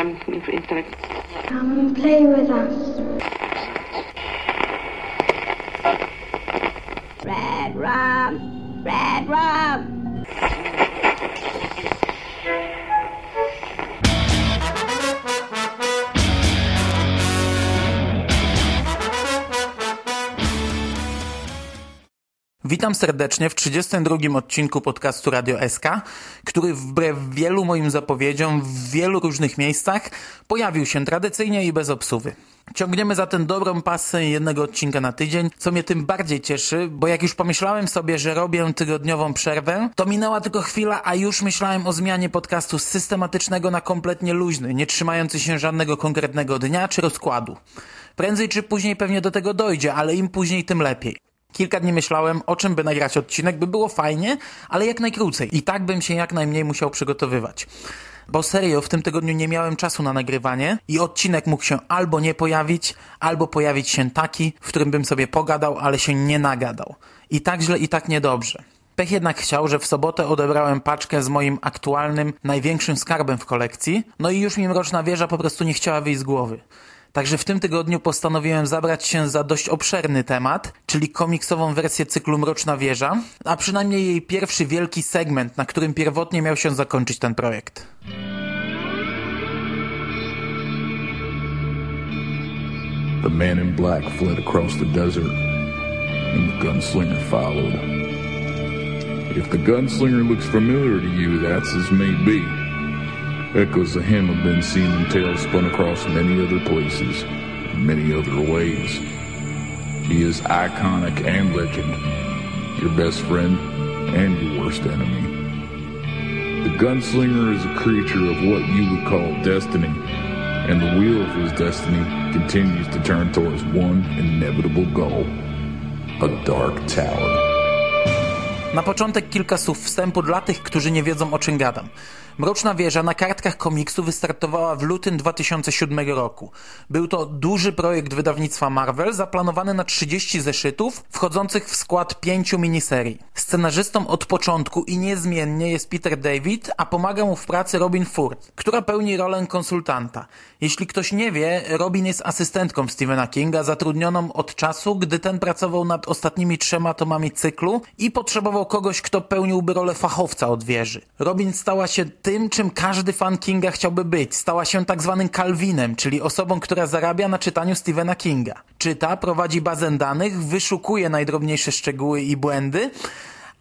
um. Come and play with us. Red rum, red rum. Witam serdecznie w 32 odcinku podcastu Radio SK, który wbrew wielu moim zapowiedziom w wielu różnych miejscach pojawił się tradycyjnie i bez obsuwy. Ciągniemy zatem dobrą pasę jednego odcinka na tydzień, co mnie tym bardziej cieszy, bo jak już pomyślałem sobie, że robię tygodniową przerwę, to minęła tylko chwila, a już myślałem o zmianie podcastu z systematycznego na kompletnie luźny, nie trzymający się żadnego konkretnego dnia czy rozkładu. Prędzej czy później pewnie do tego dojdzie, ale im później, tym lepiej. Kilka dni myślałem, o czym by nagrać odcinek, by było fajnie, ale jak najkrócej. I tak bym się jak najmniej musiał przygotowywać. Bo serio, w tym tygodniu nie miałem czasu na nagrywanie i odcinek mógł się albo nie pojawić, albo pojawić się taki, w którym bym sobie pogadał, ale się nie nagadał. I tak źle, i tak niedobrze. Pech jednak chciał, że w sobotę odebrałem paczkę z moim aktualnym, największym skarbem w kolekcji, no i już mi Mroczna Wieża po prostu nie chciała wyjść z głowy. Także w tym tygodniu postanowiłem zabrać się za dość obszerny temat, czyli komiksową wersję cyklu Mroczna Wieża, a przynajmniej jej pierwszy wielki segment, na którym pierwotnie miał się zakończyć ten projekt. The man in black fled across the desert, and the gunslinger followed. If the gunslinger looks familiar to you, that's as may be. Echoes of him have been seen in tales spun across many other places, many other ways. He is iconic and legend, your best friend and your worst enemy. The gunslinger is a creature of what you would call destiny, and the wheel of his destiny continues to turn towards one inevitable goal a dark tower. Na początek kilka słów wstępu dla tych, którzy nie wiedzą o czym gadam. Mroczna Wieża na kartkach komiksu wystartowała w lutym 2007 roku. Był to duży projekt wydawnictwa Marvel zaplanowany na 30 zeszytów, wchodzących w skład pięciu miniserii. Scenarzystą od początku i niezmiennie jest Peter David, a pomaga mu w pracy Robin Ford, która pełni rolę konsultanta. Jeśli ktoś nie wie, Robin jest asystentką Stephena Kinga, zatrudnioną od czasu, gdy ten pracował nad ostatnimi trzema tomami cyklu i potrzebował kogoś, kto pełniłby rolę fachowca od wieży. Robin stała się tym, czym każdy fan Kinga chciałby być. Stała się tak zwanym Calvinem, czyli osobą, która zarabia na czytaniu Stephena Kinga. Czyta, prowadzi bazę danych, wyszukuje najdrobniejsze szczegóły i błędy,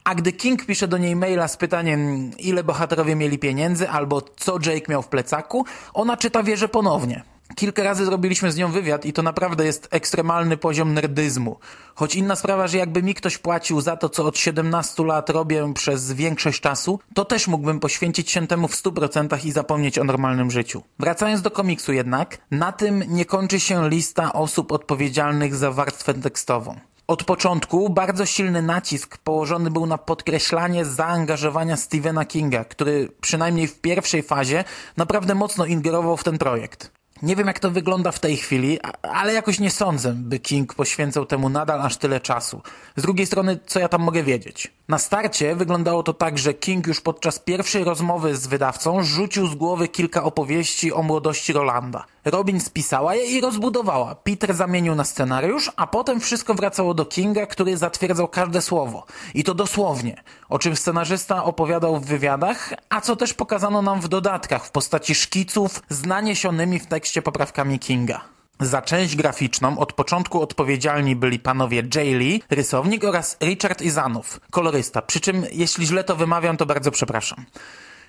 a gdy King pisze do niej maila z pytaniem, ile bohaterowie mieli pieniędzy albo co Jake miał w plecaku, ona czyta wieżę ponownie. Kilka razy zrobiliśmy z nią wywiad i to naprawdę jest ekstremalny poziom nerdyzmu. Choć inna sprawa, że jakby mi ktoś płacił za to, co od 17 lat robię przez większość czasu, to też mógłbym poświęcić się temu w 100% i zapomnieć o normalnym życiu. Wracając do komiksu jednak, na tym nie kończy się lista osób odpowiedzialnych za warstwę tekstową. Od początku bardzo silny nacisk położony był na podkreślanie zaangażowania Stephena Kinga, który przynajmniej w pierwszej fazie naprawdę mocno ingerował w ten projekt. Nie wiem, jak to wygląda w tej chwili, ale jakoś nie sądzę, by King poświęcał temu nadal aż tyle czasu. Z drugiej strony, co ja tam mogę wiedzieć? Na starcie wyglądało to tak, że King już podczas pierwszej rozmowy z wydawcą rzucił z głowy kilka opowieści o młodości Rolanda. Robin spisała je i rozbudowała. Peter zamienił na scenariusz, a potem wszystko wracało do Kinga, który zatwierdzał każde słowo. I to dosłownie. O czym scenarzysta opowiadał w wywiadach, a co też pokazano nam w dodatkach w postaci szkiców z naniesionymi w tekście poprawkami Kinga. Za część graficzną od początku odpowiedzialni byli panowie Jay Lee, rysownik oraz Richard Izanów, kolorysta. Przy czym, jeśli źle to wymawiam, to bardzo przepraszam.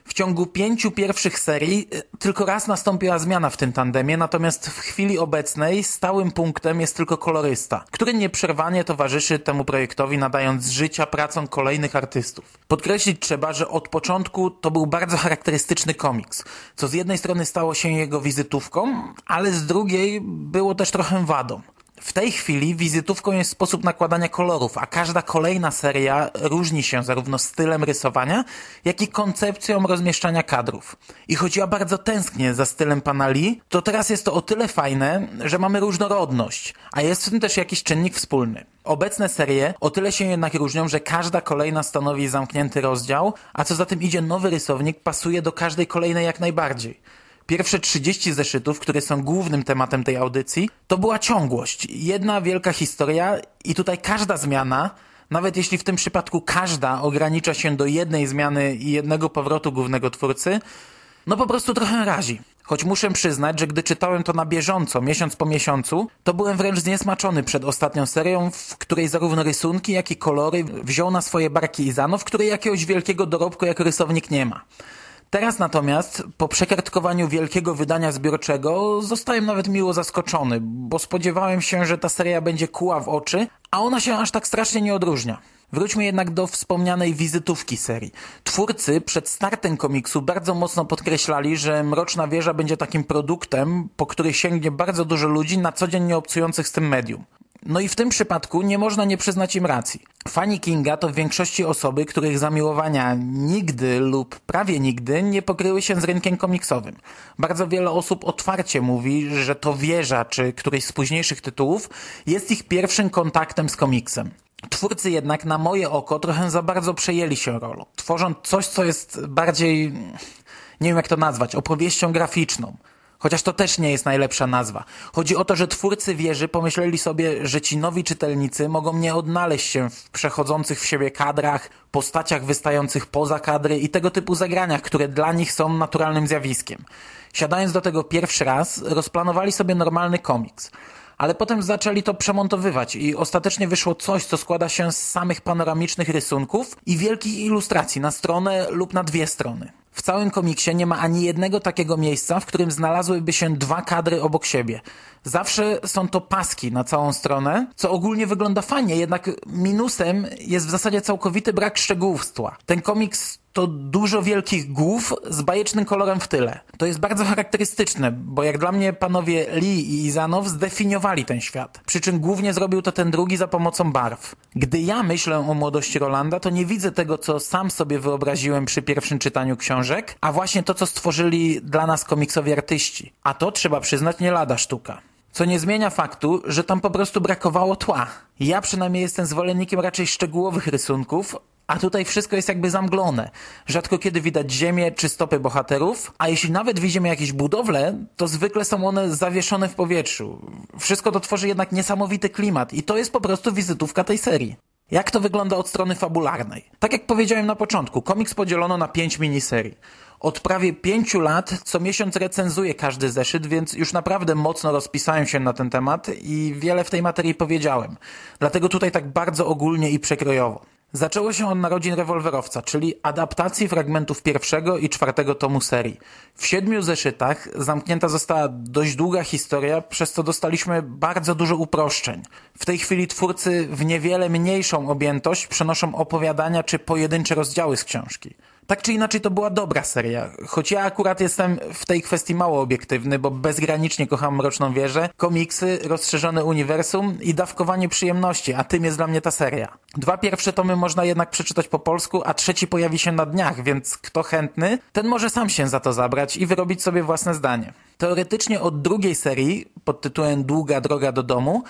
W ciągu pięciu pierwszych serii y, tylko raz nastąpiła zmiana w tym tandemie, natomiast w chwili obecnej stałym punktem jest tylko kolorysta, który nieprzerwanie towarzyszy temu projektowi, nadając życia pracom kolejnych artystów. Podkreślić trzeba, że od początku to był bardzo charakterystyczny komiks, co z jednej strony stało się jego wizytówką, ale z drugiej było też trochę wadą. W tej chwili wizytówką jest sposób nakładania kolorów, a każda kolejna seria różni się zarówno stylem rysowania, jak i koncepcją rozmieszczania kadrów. I choć ja bardzo tęsknię za stylem pana Lee, to teraz jest to o tyle fajne, że mamy różnorodność, a jest w tym też jakiś czynnik wspólny. Obecne serie o tyle się jednak różnią, że każda kolejna stanowi zamknięty rozdział, a co za tym idzie nowy rysownik pasuje do każdej kolejnej jak najbardziej. Pierwsze 30 zeszytów, które są głównym tematem tej audycji, to była ciągłość. Jedna wielka historia i tutaj każda zmiana nawet jeśli w tym przypadku każda ogranicza się do jednej zmiany i jednego powrotu głównego twórcy, no po prostu trochę razi. Choć muszę przyznać, że gdy czytałem to na bieżąco, miesiąc po miesiącu, to byłem wręcz zniesmaczony przed ostatnią serią, w której zarówno rysunki, jak i kolory wziął na swoje barki Izano, w której jakiegoś wielkiego dorobku jako rysownik nie ma. Teraz natomiast, po przekartkowaniu wielkiego wydania zbiorczego, zostałem nawet miło zaskoczony, bo spodziewałem się, że ta seria będzie kuła w oczy, a ona się aż tak strasznie nie odróżnia. Wróćmy jednak do wspomnianej wizytówki serii. Twórcy przed startem komiksu bardzo mocno podkreślali, że Mroczna Wieża będzie takim produktem, po który sięgnie bardzo dużo ludzi na co dzień nie obcujących z tym medium. No i w tym przypadku nie można nie przyznać im racji. Fani Kinga to w większości osoby, których zamiłowania nigdy lub prawie nigdy nie pokryły się z rynkiem komiksowym. Bardzo wiele osób otwarcie mówi, że to wieża czy któryś z późniejszych tytułów jest ich pierwszym kontaktem z komiksem. Twórcy jednak na moje oko trochę za bardzo przejęli się rolą, tworząc coś, co jest bardziej, nie wiem jak to nazwać, opowieścią graficzną. Chociaż to też nie jest najlepsza nazwa. Chodzi o to, że twórcy wieży pomyśleli sobie, że ci nowi czytelnicy mogą nie odnaleźć się w przechodzących w siebie kadrach, postaciach wystających poza kadry i tego typu zagraniach, które dla nich są naturalnym zjawiskiem. Siadając do tego pierwszy raz, rozplanowali sobie normalny komiks ale potem zaczęli to przemontowywać i ostatecznie wyszło coś, co składa się z samych panoramicznych rysunków i wielkich ilustracji na stronę lub na dwie strony. W całym komiksie nie ma ani jednego takiego miejsca, w którym znalazłyby się dwa kadry obok siebie. Zawsze są to paski na całą stronę, co ogólnie wygląda fajnie, jednak minusem jest w zasadzie całkowity brak szczegółów. Ten komiks to dużo wielkich głów z bajecznym kolorem w tyle. To jest bardzo charakterystyczne, bo jak dla mnie panowie Lee i Izanow zdefiniowali ten świat. Przy czym głównie zrobił to ten drugi za pomocą barw. Gdy ja myślę o młodości Rolanda, to nie widzę tego, co sam sobie wyobraziłem przy pierwszym czytaniu książek, a właśnie to, co stworzyli dla nas komiksowi artyści. A to, trzeba przyznać, nie lada sztuka. Co nie zmienia faktu, że tam po prostu brakowało tła. Ja przynajmniej jestem zwolennikiem raczej szczegółowych rysunków, a tutaj wszystko jest jakby zamglone. Rzadko kiedy widać ziemię czy stopy bohaterów, a jeśli nawet widzimy jakieś budowle, to zwykle są one zawieszone w powietrzu. Wszystko to tworzy jednak niesamowity klimat i to jest po prostu wizytówka tej serii. Jak to wygląda od strony fabularnej? Tak jak powiedziałem na początku, komiks podzielono na pięć miniserii. Od prawie pięciu lat co miesiąc recenzuję każdy zeszyt, więc już naprawdę mocno rozpisałem się na ten temat i wiele w tej materii powiedziałem. Dlatego tutaj tak bardzo ogólnie i przekrojowo. Zaczęło się od narodzin rewolwerowca, czyli adaptacji fragmentów pierwszego i czwartego tomu serii. W siedmiu zeszytach zamknięta została dość długa historia, przez co dostaliśmy bardzo dużo uproszczeń. W tej chwili twórcy w niewiele mniejszą objętość przenoszą opowiadania czy pojedyncze rozdziały z książki. Tak czy inaczej to była dobra seria, choć ja akurat jestem w tej kwestii mało obiektywny, bo bezgranicznie kocham Mroczną Wieżę, komiksy, rozszerzone uniwersum i dawkowanie przyjemności, a tym jest dla mnie ta seria. Dwa pierwsze tomy można jednak przeczytać po polsku, a trzeci pojawi się na dniach, więc kto chętny, ten może sam się za to zabrać i wyrobić sobie własne zdanie. Teoretycznie od drugiej serii, pod tytułem Długa droga do domu,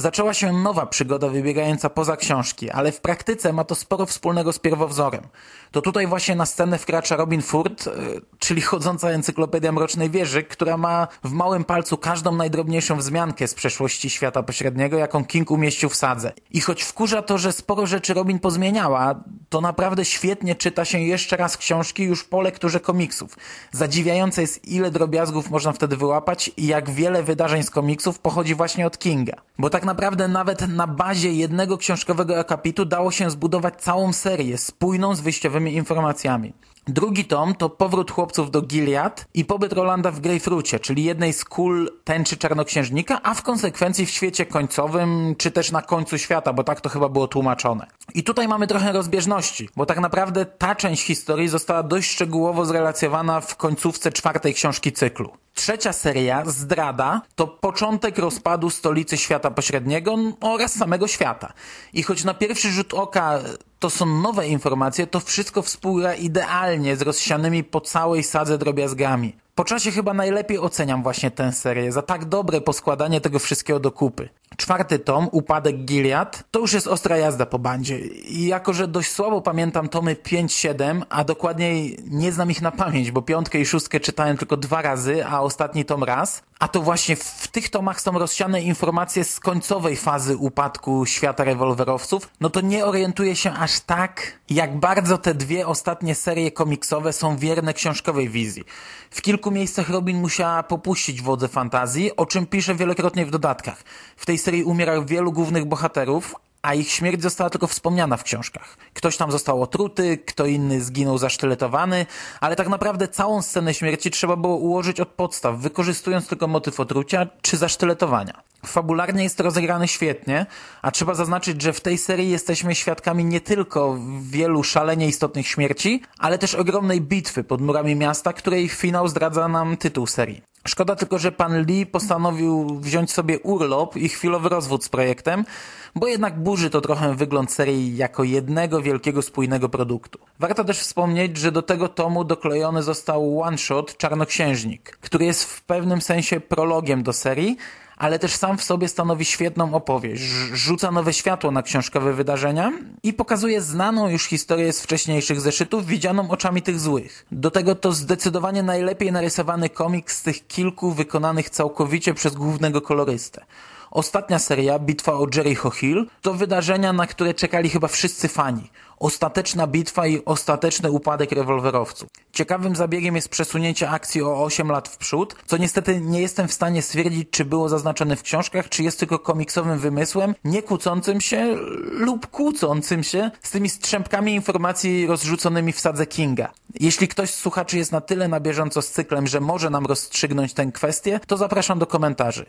Zaczęła się nowa przygoda wybiegająca poza książki, ale w praktyce ma to sporo wspólnego z pierwowzorem. To tutaj właśnie na scenę wkracza Robin Ford, e, czyli chodząca encyklopedia Mrocznej Wieży, która ma w małym palcu każdą najdrobniejszą wzmiankę z przeszłości świata pośredniego, jaką King umieścił w sadze. I choć wkurza to, że sporo rzeczy Robin pozmieniała, to naprawdę świetnie czyta się jeszcze raz książki już po lekturze komiksów. Zadziwiające jest ile drobiazgów można wtedy wyłapać i jak wiele wydarzeń z komiksów pochodzi właśnie od Kinga. Bo tak naprawdę nawet na bazie jednego książkowego akapitu dało się zbudować całą serię spójną z wyjściowymi informacjami. Drugi tom to powrót chłopców do Gilead i pobyt Rolanda w Greyfrucie, czyli jednej z kul tęczy czarnoksiężnika, a w konsekwencji w świecie końcowym, czy też na końcu świata, bo tak to chyba było tłumaczone. I tutaj mamy trochę rozbieżności, bo tak naprawdę ta część historii została dość szczegółowo zrelacjonowana w końcówce czwartej książki cyklu. Trzecia seria, Zdrada, to początek rozpadu stolicy świata pośredniego oraz samego świata. I choć na pierwszy rzut oka to są nowe informacje, to wszystko współgra idealnie z rozsianymi po całej sadze drobiazgami. Po czasie chyba najlepiej oceniam właśnie tę serię za tak dobre poskładanie tego wszystkiego do kupy. Czwarty tom, Upadek Gilead, to już jest ostra jazda po bandzie. I jako, że dość słabo pamiętam tomy 5-7, a dokładniej nie znam ich na pamięć, bo piątkę i szóstkę czytałem tylko dwa razy, a ostatni tom raz, a to właśnie w tych tomach są rozsiane informacje z końcowej fazy upadku świata rewolwerowców, no to nie orientuję się aż tak, jak bardzo te dwie ostatnie serie komiksowe są wierne książkowej wizji. W kilku miejscach Robin musiała popuścić wodze fantazji, o czym pisze wielokrotnie w dodatkach. W tej serii umiera wielu głównych bohaterów, a ich śmierć została tylko wspomniana w książkach. Ktoś tam został otruty, kto inny zginął zasztyletowany, ale tak naprawdę całą scenę śmierci trzeba było ułożyć od podstaw, wykorzystując tylko motyw otrucia czy zasztyletowania. Fabularnie jest to rozegrane świetnie, a trzeba zaznaczyć, że w tej serii jesteśmy świadkami nie tylko wielu szalenie istotnych śmierci, ale też ogromnej bitwy pod murami miasta, której finał zdradza nam tytuł serii. Szkoda tylko, że pan Lee postanowił wziąć sobie urlop i chwilowy rozwód z projektem, bo jednak burzy to trochę wygląd serii jako jednego wielkiego spójnego produktu. Warto też wspomnieć, że do tego tomu doklejony został one-shot Czarnoksiężnik, który jest w pewnym sensie prologiem do serii, ale też sam w sobie stanowi świetną opowieść. Rzuca nowe światło na książkowe wydarzenia i pokazuje znaną już historię z wcześniejszych zeszytów, widzianą oczami tych złych. Do tego to zdecydowanie najlepiej narysowany komik z tych kilku wykonanych całkowicie przez głównego kolorystę. Ostatnia seria, Bitwa o Jericho Hill, to wydarzenia, na które czekali chyba wszyscy fani. Ostateczna bitwa i ostateczny upadek rewolwerowców. Ciekawym zabiegiem jest przesunięcie akcji o 8 lat w przód, co niestety nie jestem w stanie stwierdzić, czy było zaznaczone w książkach, czy jest tylko komiksowym wymysłem, nie kłócącym się lub kłócącym się z tymi strzępkami informacji rozrzuconymi w sadze Kinga. Jeśli ktoś z słuchaczy jest na tyle na bieżąco z cyklem, że może nam rozstrzygnąć tę kwestię, to zapraszam do komentarzy.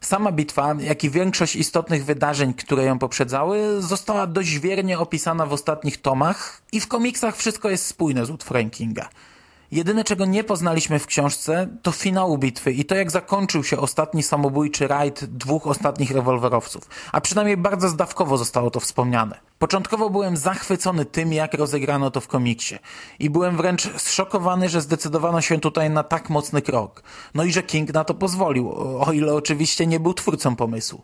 Sama bitwa, jak i większość istotnych wydarzeń, które ją poprzedzały, została dość wiernie opisana w ostatnich tomach i w komiksach wszystko jest spójne z utworem Kinga. Jedyne, czego nie poznaliśmy w książce, to finału bitwy i to, jak zakończył się ostatni samobójczy rajd dwóch ostatnich rewolwerowców. A przynajmniej bardzo zdawkowo zostało to wspomniane. Początkowo byłem zachwycony tym, jak rozegrano to w komiksie. I byłem wręcz zszokowany, że zdecydowano się tutaj na tak mocny krok. No i że King na to pozwolił, o ile oczywiście nie był twórcą pomysłu.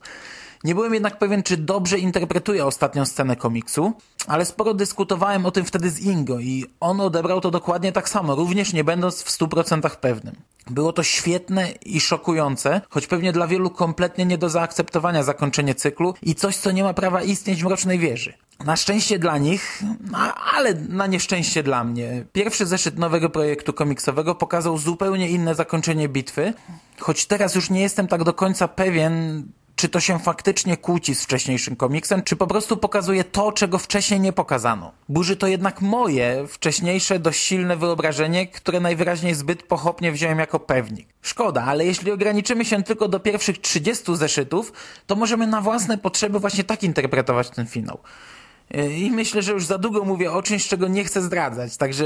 Nie byłem jednak pewien, czy dobrze interpretuję ostatnią scenę komiksu, ale sporo dyskutowałem o tym wtedy z Ingo i on odebrał to dokładnie tak samo, również nie będąc w 100% pewnym. Było to świetne i szokujące, choć pewnie dla wielu kompletnie nie do zaakceptowania zakończenie cyklu i coś, co nie ma prawa istnieć w Mrocznej Wieży. Na szczęście dla nich, ale na nieszczęście dla mnie, pierwszy zeszyt nowego projektu komiksowego pokazał zupełnie inne zakończenie bitwy, choć teraz już nie jestem tak do końca pewien, czy to się faktycznie kłóci z wcześniejszym komiksem, czy po prostu pokazuje to, czego wcześniej nie pokazano. Burzy to jednak moje, wcześniejsze, dość silne wyobrażenie, które najwyraźniej zbyt pochopnie wziąłem jako pewnik. Szkoda, ale jeśli ograniczymy się tylko do pierwszych 30 zeszytów, to możemy na własne potrzeby właśnie tak interpretować ten finał. I myślę, że już za długo mówię o czymś, czego nie chcę zdradzać, także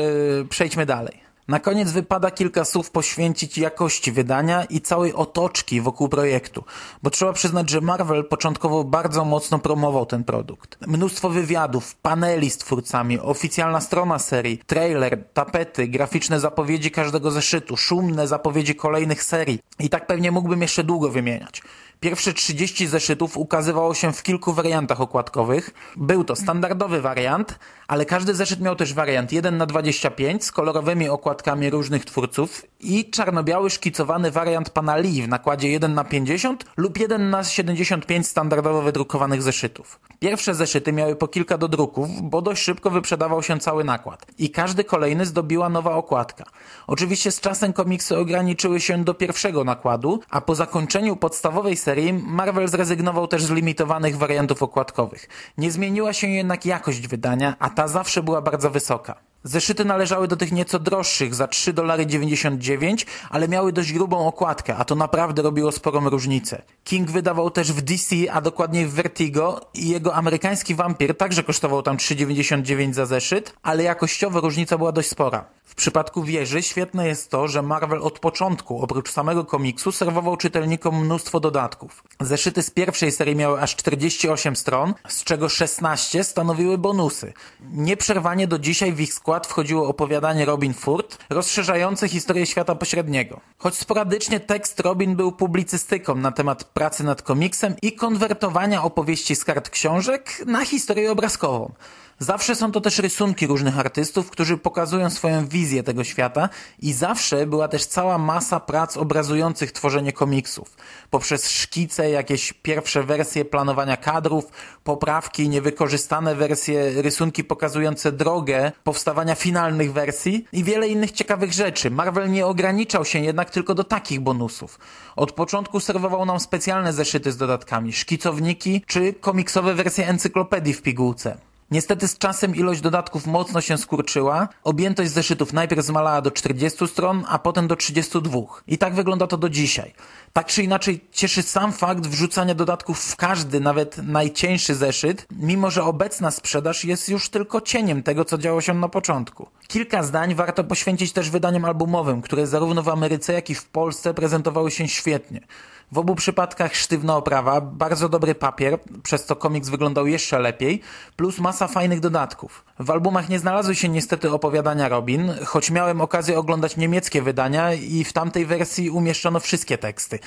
przejdźmy dalej. Na koniec wypada kilka słów poświęcić jakości wydania i całej otoczki wokół projektu, bo trzeba przyznać, że Marvel początkowo bardzo mocno promował ten produkt. Mnóstwo wywiadów, paneli z twórcami, oficjalna strona serii, trailer, tapety, graficzne zapowiedzi każdego zeszytu, szumne zapowiedzi kolejnych serii i tak pewnie mógłbym jeszcze długo wymieniać. Pierwsze 30 zeszytów ukazywało się w kilku wariantach okładkowych. Był to standardowy wariant, ale każdy zeszyt miał też wariant 1 na 25 z kolorowymi okładkami różnych twórców i czarno-biały szkicowany wariant pana Lee w nakładzie 1 na 50 lub 1 na 75 standardowo wydrukowanych zeszytów. Pierwsze zeszyty miały po kilka dodruków, bo dość szybko wyprzedawał się cały nakład i każdy kolejny zdobiła nowa okładka. Oczywiście z czasem komiksy ograniczyły się do pierwszego nakładu, a po zakończeniu podstawowej serii Marvel zrezygnował też z limitowanych wariantów okładkowych. Nie zmieniła się jednak jakość wydania, a ta zawsze była bardzo wysoka. Zeszyty należały do tych nieco droższych za 3,99 ale miały dość grubą okładkę, a to naprawdę robiło sporą różnicę. King wydawał też w DC, a dokładniej w Vertigo i jego amerykański wampir także kosztował tam 3,99 za zeszyt, ale jakościowo różnica była dość spora. W przypadku wieży świetne jest to, że Marvel od początku, oprócz samego komiksu, serwował czytelnikom mnóstwo dodatków. Zeszyty z pierwszej serii miały aż 48 stron, z czego 16 stanowiły bonusy. Nieprzerwanie do dzisiaj w ich składzie skład wchodziło opowiadanie Robin Ford, rozszerzające historię świata pośredniego. Choć sporadycznie tekst Robin był publicystyką na temat pracy nad komiksem i konwertowania opowieści z kart książek na historię obrazkową. Zawsze są to też rysunki różnych artystów, którzy pokazują swoją wizję tego świata i zawsze była też cała masa prac obrazujących tworzenie komiksów. Poprzez szkice, jakieś pierwsze wersje planowania kadrów, poprawki, niewykorzystane wersje, rysunki pokazujące drogę powstawania finalnych wersji i wiele innych ciekawych rzeczy. Marvel nie ograniczał się jednak tylko do takich bonusów. Od początku serwował nam specjalne zeszyty z dodatkami, szkicowniki czy komiksowe wersje encyklopedii w pigułce. Niestety z czasem ilość dodatków mocno się skurczyła. Objętość zeszytów najpierw zmalała do 40 stron, a potem do 32. I tak wygląda to do dzisiaj. Tak czy inaczej cieszy sam fakt wrzucania dodatków w każdy, nawet najcieńszy zeszyt, mimo że obecna sprzedaż jest już tylko cieniem tego, co działo się na początku. Kilka zdań warto poświęcić też wydaniom albumowym, które zarówno w Ameryce, jak i w Polsce prezentowały się świetnie. W obu przypadkach sztywna oprawa, bardzo dobry papier, przez co komiks wyglądał jeszcze lepiej, plus masa fajnych dodatków. W albumach nie znalazły się niestety opowiadania Robin, choć miałem okazję oglądać niemieckie wydania i w tamtej wersji umieszczono wszystkie teksty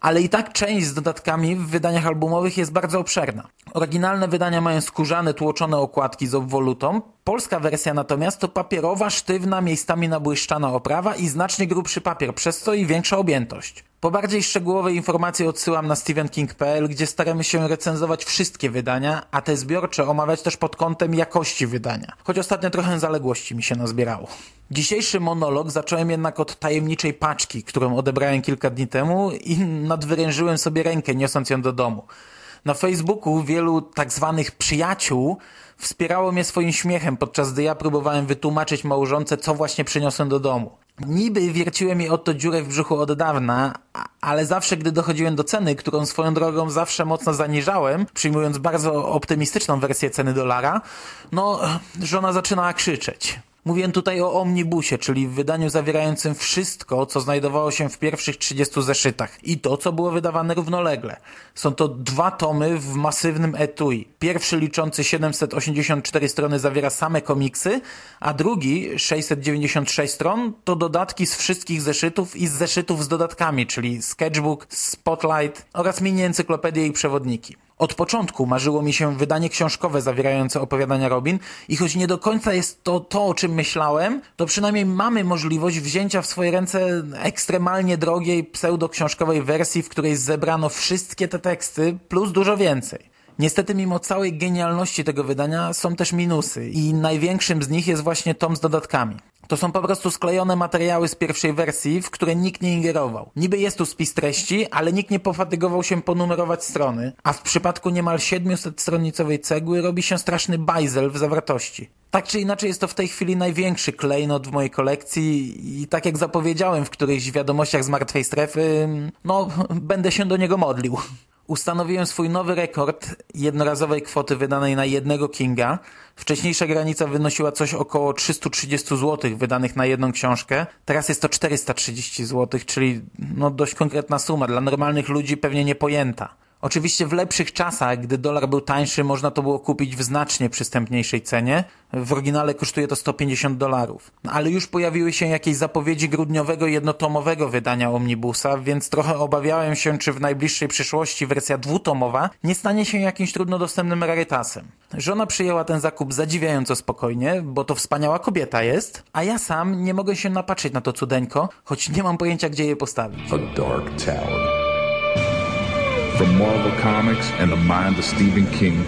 ale i tak część z dodatkami w wydaniach albumowych jest bardzo obszerna. Oryginalne wydania mają skórzane, tłoczone okładki z obwolutą, polska wersja natomiast to papierowa, sztywna, miejscami nabłyszczana oprawa i znacznie grubszy papier, przez co i większa objętość. Po bardziej szczegółowe informacje odsyłam na stevenking.pl, gdzie staramy się recenzować wszystkie wydania, a te zbiorcze omawiać też pod kątem jakości wydania. Choć ostatnio trochę zaległości mi się nazbierało. Dzisiejszy monolog zacząłem jednak od tajemniczej paczki, którą odebrałem kilka dni temu i nadwyrężyłem sobie rękę, niosąc ją do domu. Na Facebooku wielu tak zwanych przyjaciół wspierało mnie swoim śmiechem, podczas gdy ja próbowałem wytłumaczyć małżonce, co właśnie przyniosłem do domu. Niby wierciłem jej oto dziurę w brzuchu od dawna, ale zawsze gdy dochodziłem do ceny, którą swoją drogą zawsze mocno zaniżałem, przyjmując bardzo optymistyczną wersję ceny dolara, no żona zaczynała krzyczeć. Mówię tutaj o omnibusie, czyli w wydaniu zawierającym wszystko, co znajdowało się w pierwszych 30 zeszytach i to, co było wydawane równolegle. Są to dwa tomy w masywnym etui. Pierwszy liczący 784 strony zawiera same komiksy, a drugi 696 stron to dodatki z wszystkich zeszytów i z zeszytów z dodatkami, czyli sketchbook, spotlight oraz mini encyklopedie i przewodniki. Od początku marzyło mi się wydanie książkowe zawierające opowiadania Robin i choć nie do końca jest to to, o czym myślałem, to przynajmniej mamy możliwość wzięcia w swoje ręce ekstremalnie drogiej pseudo-książkowej wersji, w której zebrano wszystkie te teksty plus dużo więcej. Niestety mimo całej genialności tego wydania są też minusy i największym z nich jest właśnie tom z dodatkami. To są po prostu sklejone materiały z pierwszej wersji, w które nikt nie ingerował. Niby jest tu spis treści, ale nikt nie pofatygował się ponumerować strony, a w przypadku niemal 700-stronicowej cegły robi się straszny bajzel w zawartości. Tak czy inaczej jest to w tej chwili największy klejnot w mojej kolekcji i tak jak zapowiedziałem w którejś wiadomościach z martwej strefy, no będę się do niego modlił. Ustanowiłem swój nowy rekord jednorazowej kwoty wydanej na jednego Kinga. Wcześniejsza granica wynosiła coś około 330 zł wydanych na jedną książkę. Teraz jest to 430 zł, czyli no dość konkretna suma. Dla normalnych ludzi pewnie niepojęta. Oczywiście w lepszych czasach, gdy dolar był tańszy, można to było kupić w znacznie przystępniejszej cenie. W oryginale kosztuje to 150 dolarów. Ale już pojawiły się jakieś zapowiedzi grudniowego jednotomowego wydania Omnibusa, więc trochę obawiałem się, czy w najbliższej przyszłości wersja dwutomowa nie stanie się jakimś trudno dostępnym rarytasem. Żona przyjęła ten zakup zadziwiająco spokojnie, bo to wspaniała kobieta jest, a ja sam nie mogę się napatrzeć na to cudeńko, choć nie mam pojęcia, gdzie je postawić. A Dark Tower. From Marvel Comics and the mind of Stephen King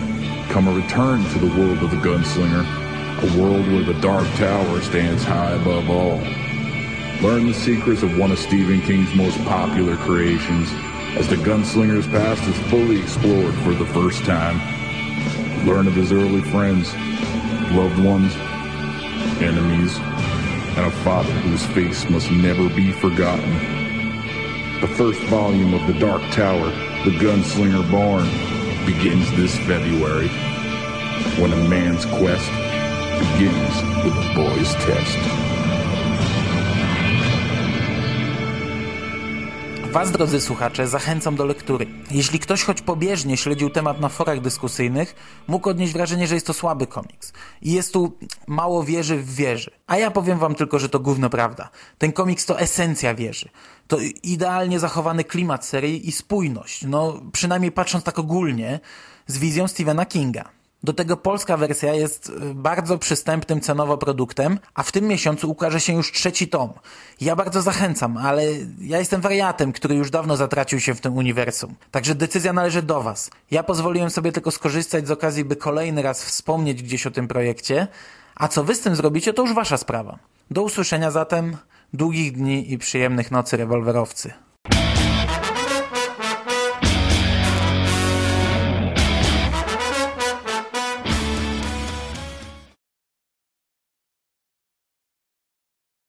come a return to the world of the gunslinger, a world where the Dark Tower stands high above all. Learn the secrets of one of Stephen King's most popular creations as the gunslinger's past is fully explored for the first time. Learn of his early friends, loved ones, enemies, and a father whose face must never be forgotten. The first volume of The Dark Tower The Gunslinger Born begins this February when a man's quest begins with a boy's test. Was, drodzy słuchacze, zachęcam do lektury. Jeśli ktoś choć pobieżnie śledził temat na forach dyskusyjnych, mógł odnieść wrażenie, że jest to słaby komiks. I jest tu mało wieży w wieży. A ja powiem wam tylko, że to gówno prawda. Ten komiks to esencja wieży. To idealnie zachowany klimat serii i spójność. No, przynajmniej patrząc tak ogólnie, z wizją Stephena Kinga. Do tego polska wersja jest y, bardzo przystępnym cenowo produktem, a w tym miesiącu ukaże się już trzeci tom. Ja bardzo zachęcam, ale ja jestem wariatem, który już dawno zatracił się w tym uniwersum. Także decyzja należy do Was. Ja pozwoliłem sobie tylko skorzystać z okazji, by kolejny raz wspomnieć gdzieś o tym projekcie, a co Wy z tym zrobicie, to już Wasza sprawa. Do usłyszenia zatem, długich dni i przyjemnych nocy rewolwerowcy.